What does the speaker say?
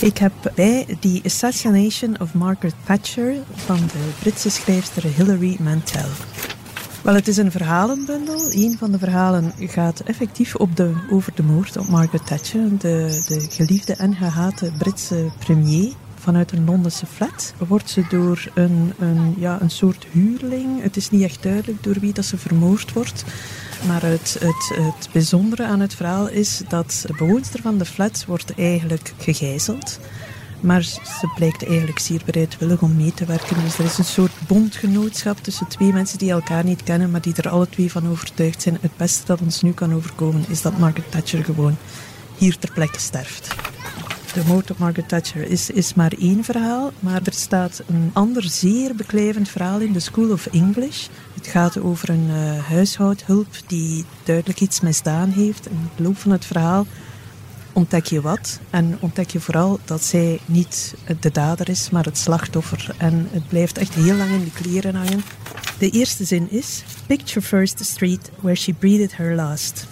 Ik heb bij The Assassination of Margaret Thatcher van de Britse schrijfster Hilary Mantel. Wel, het is een verhalenbundel. Een van de verhalen gaat effectief op de, over de moord op Margaret Thatcher, de, de geliefde en gehate Britse premier. Vanuit een Londense flat wordt ze door een, een, ja, een soort huurling, het is niet echt duidelijk door wie dat ze vermoord wordt, maar het, het, het bijzondere aan het verhaal is dat de bewoonster van de flat wordt eigenlijk gegijzeld. Maar ze blijkt eigenlijk zeer bereidwillig om mee te werken. Dus er is een soort bondgenootschap tussen twee mensen die elkaar niet kennen, maar die er alle twee van overtuigd zijn. Het beste dat ons nu kan overkomen is dat Margaret Thatcher gewoon hier ter plekke sterft. De moord op Margaret Thatcher is, is maar één verhaal, maar er staat een ander zeer beklijvend verhaal in, The School of English. Het gaat over een uh, huishoudhulp die duidelijk iets misdaan heeft. In het loop van het verhaal ontdek je wat. En ontdek je vooral dat zij niet de dader is, maar het slachtoffer. En het blijft echt heel lang in de kleren hangen. De eerste zin is: Picture first the street where she breathed her last.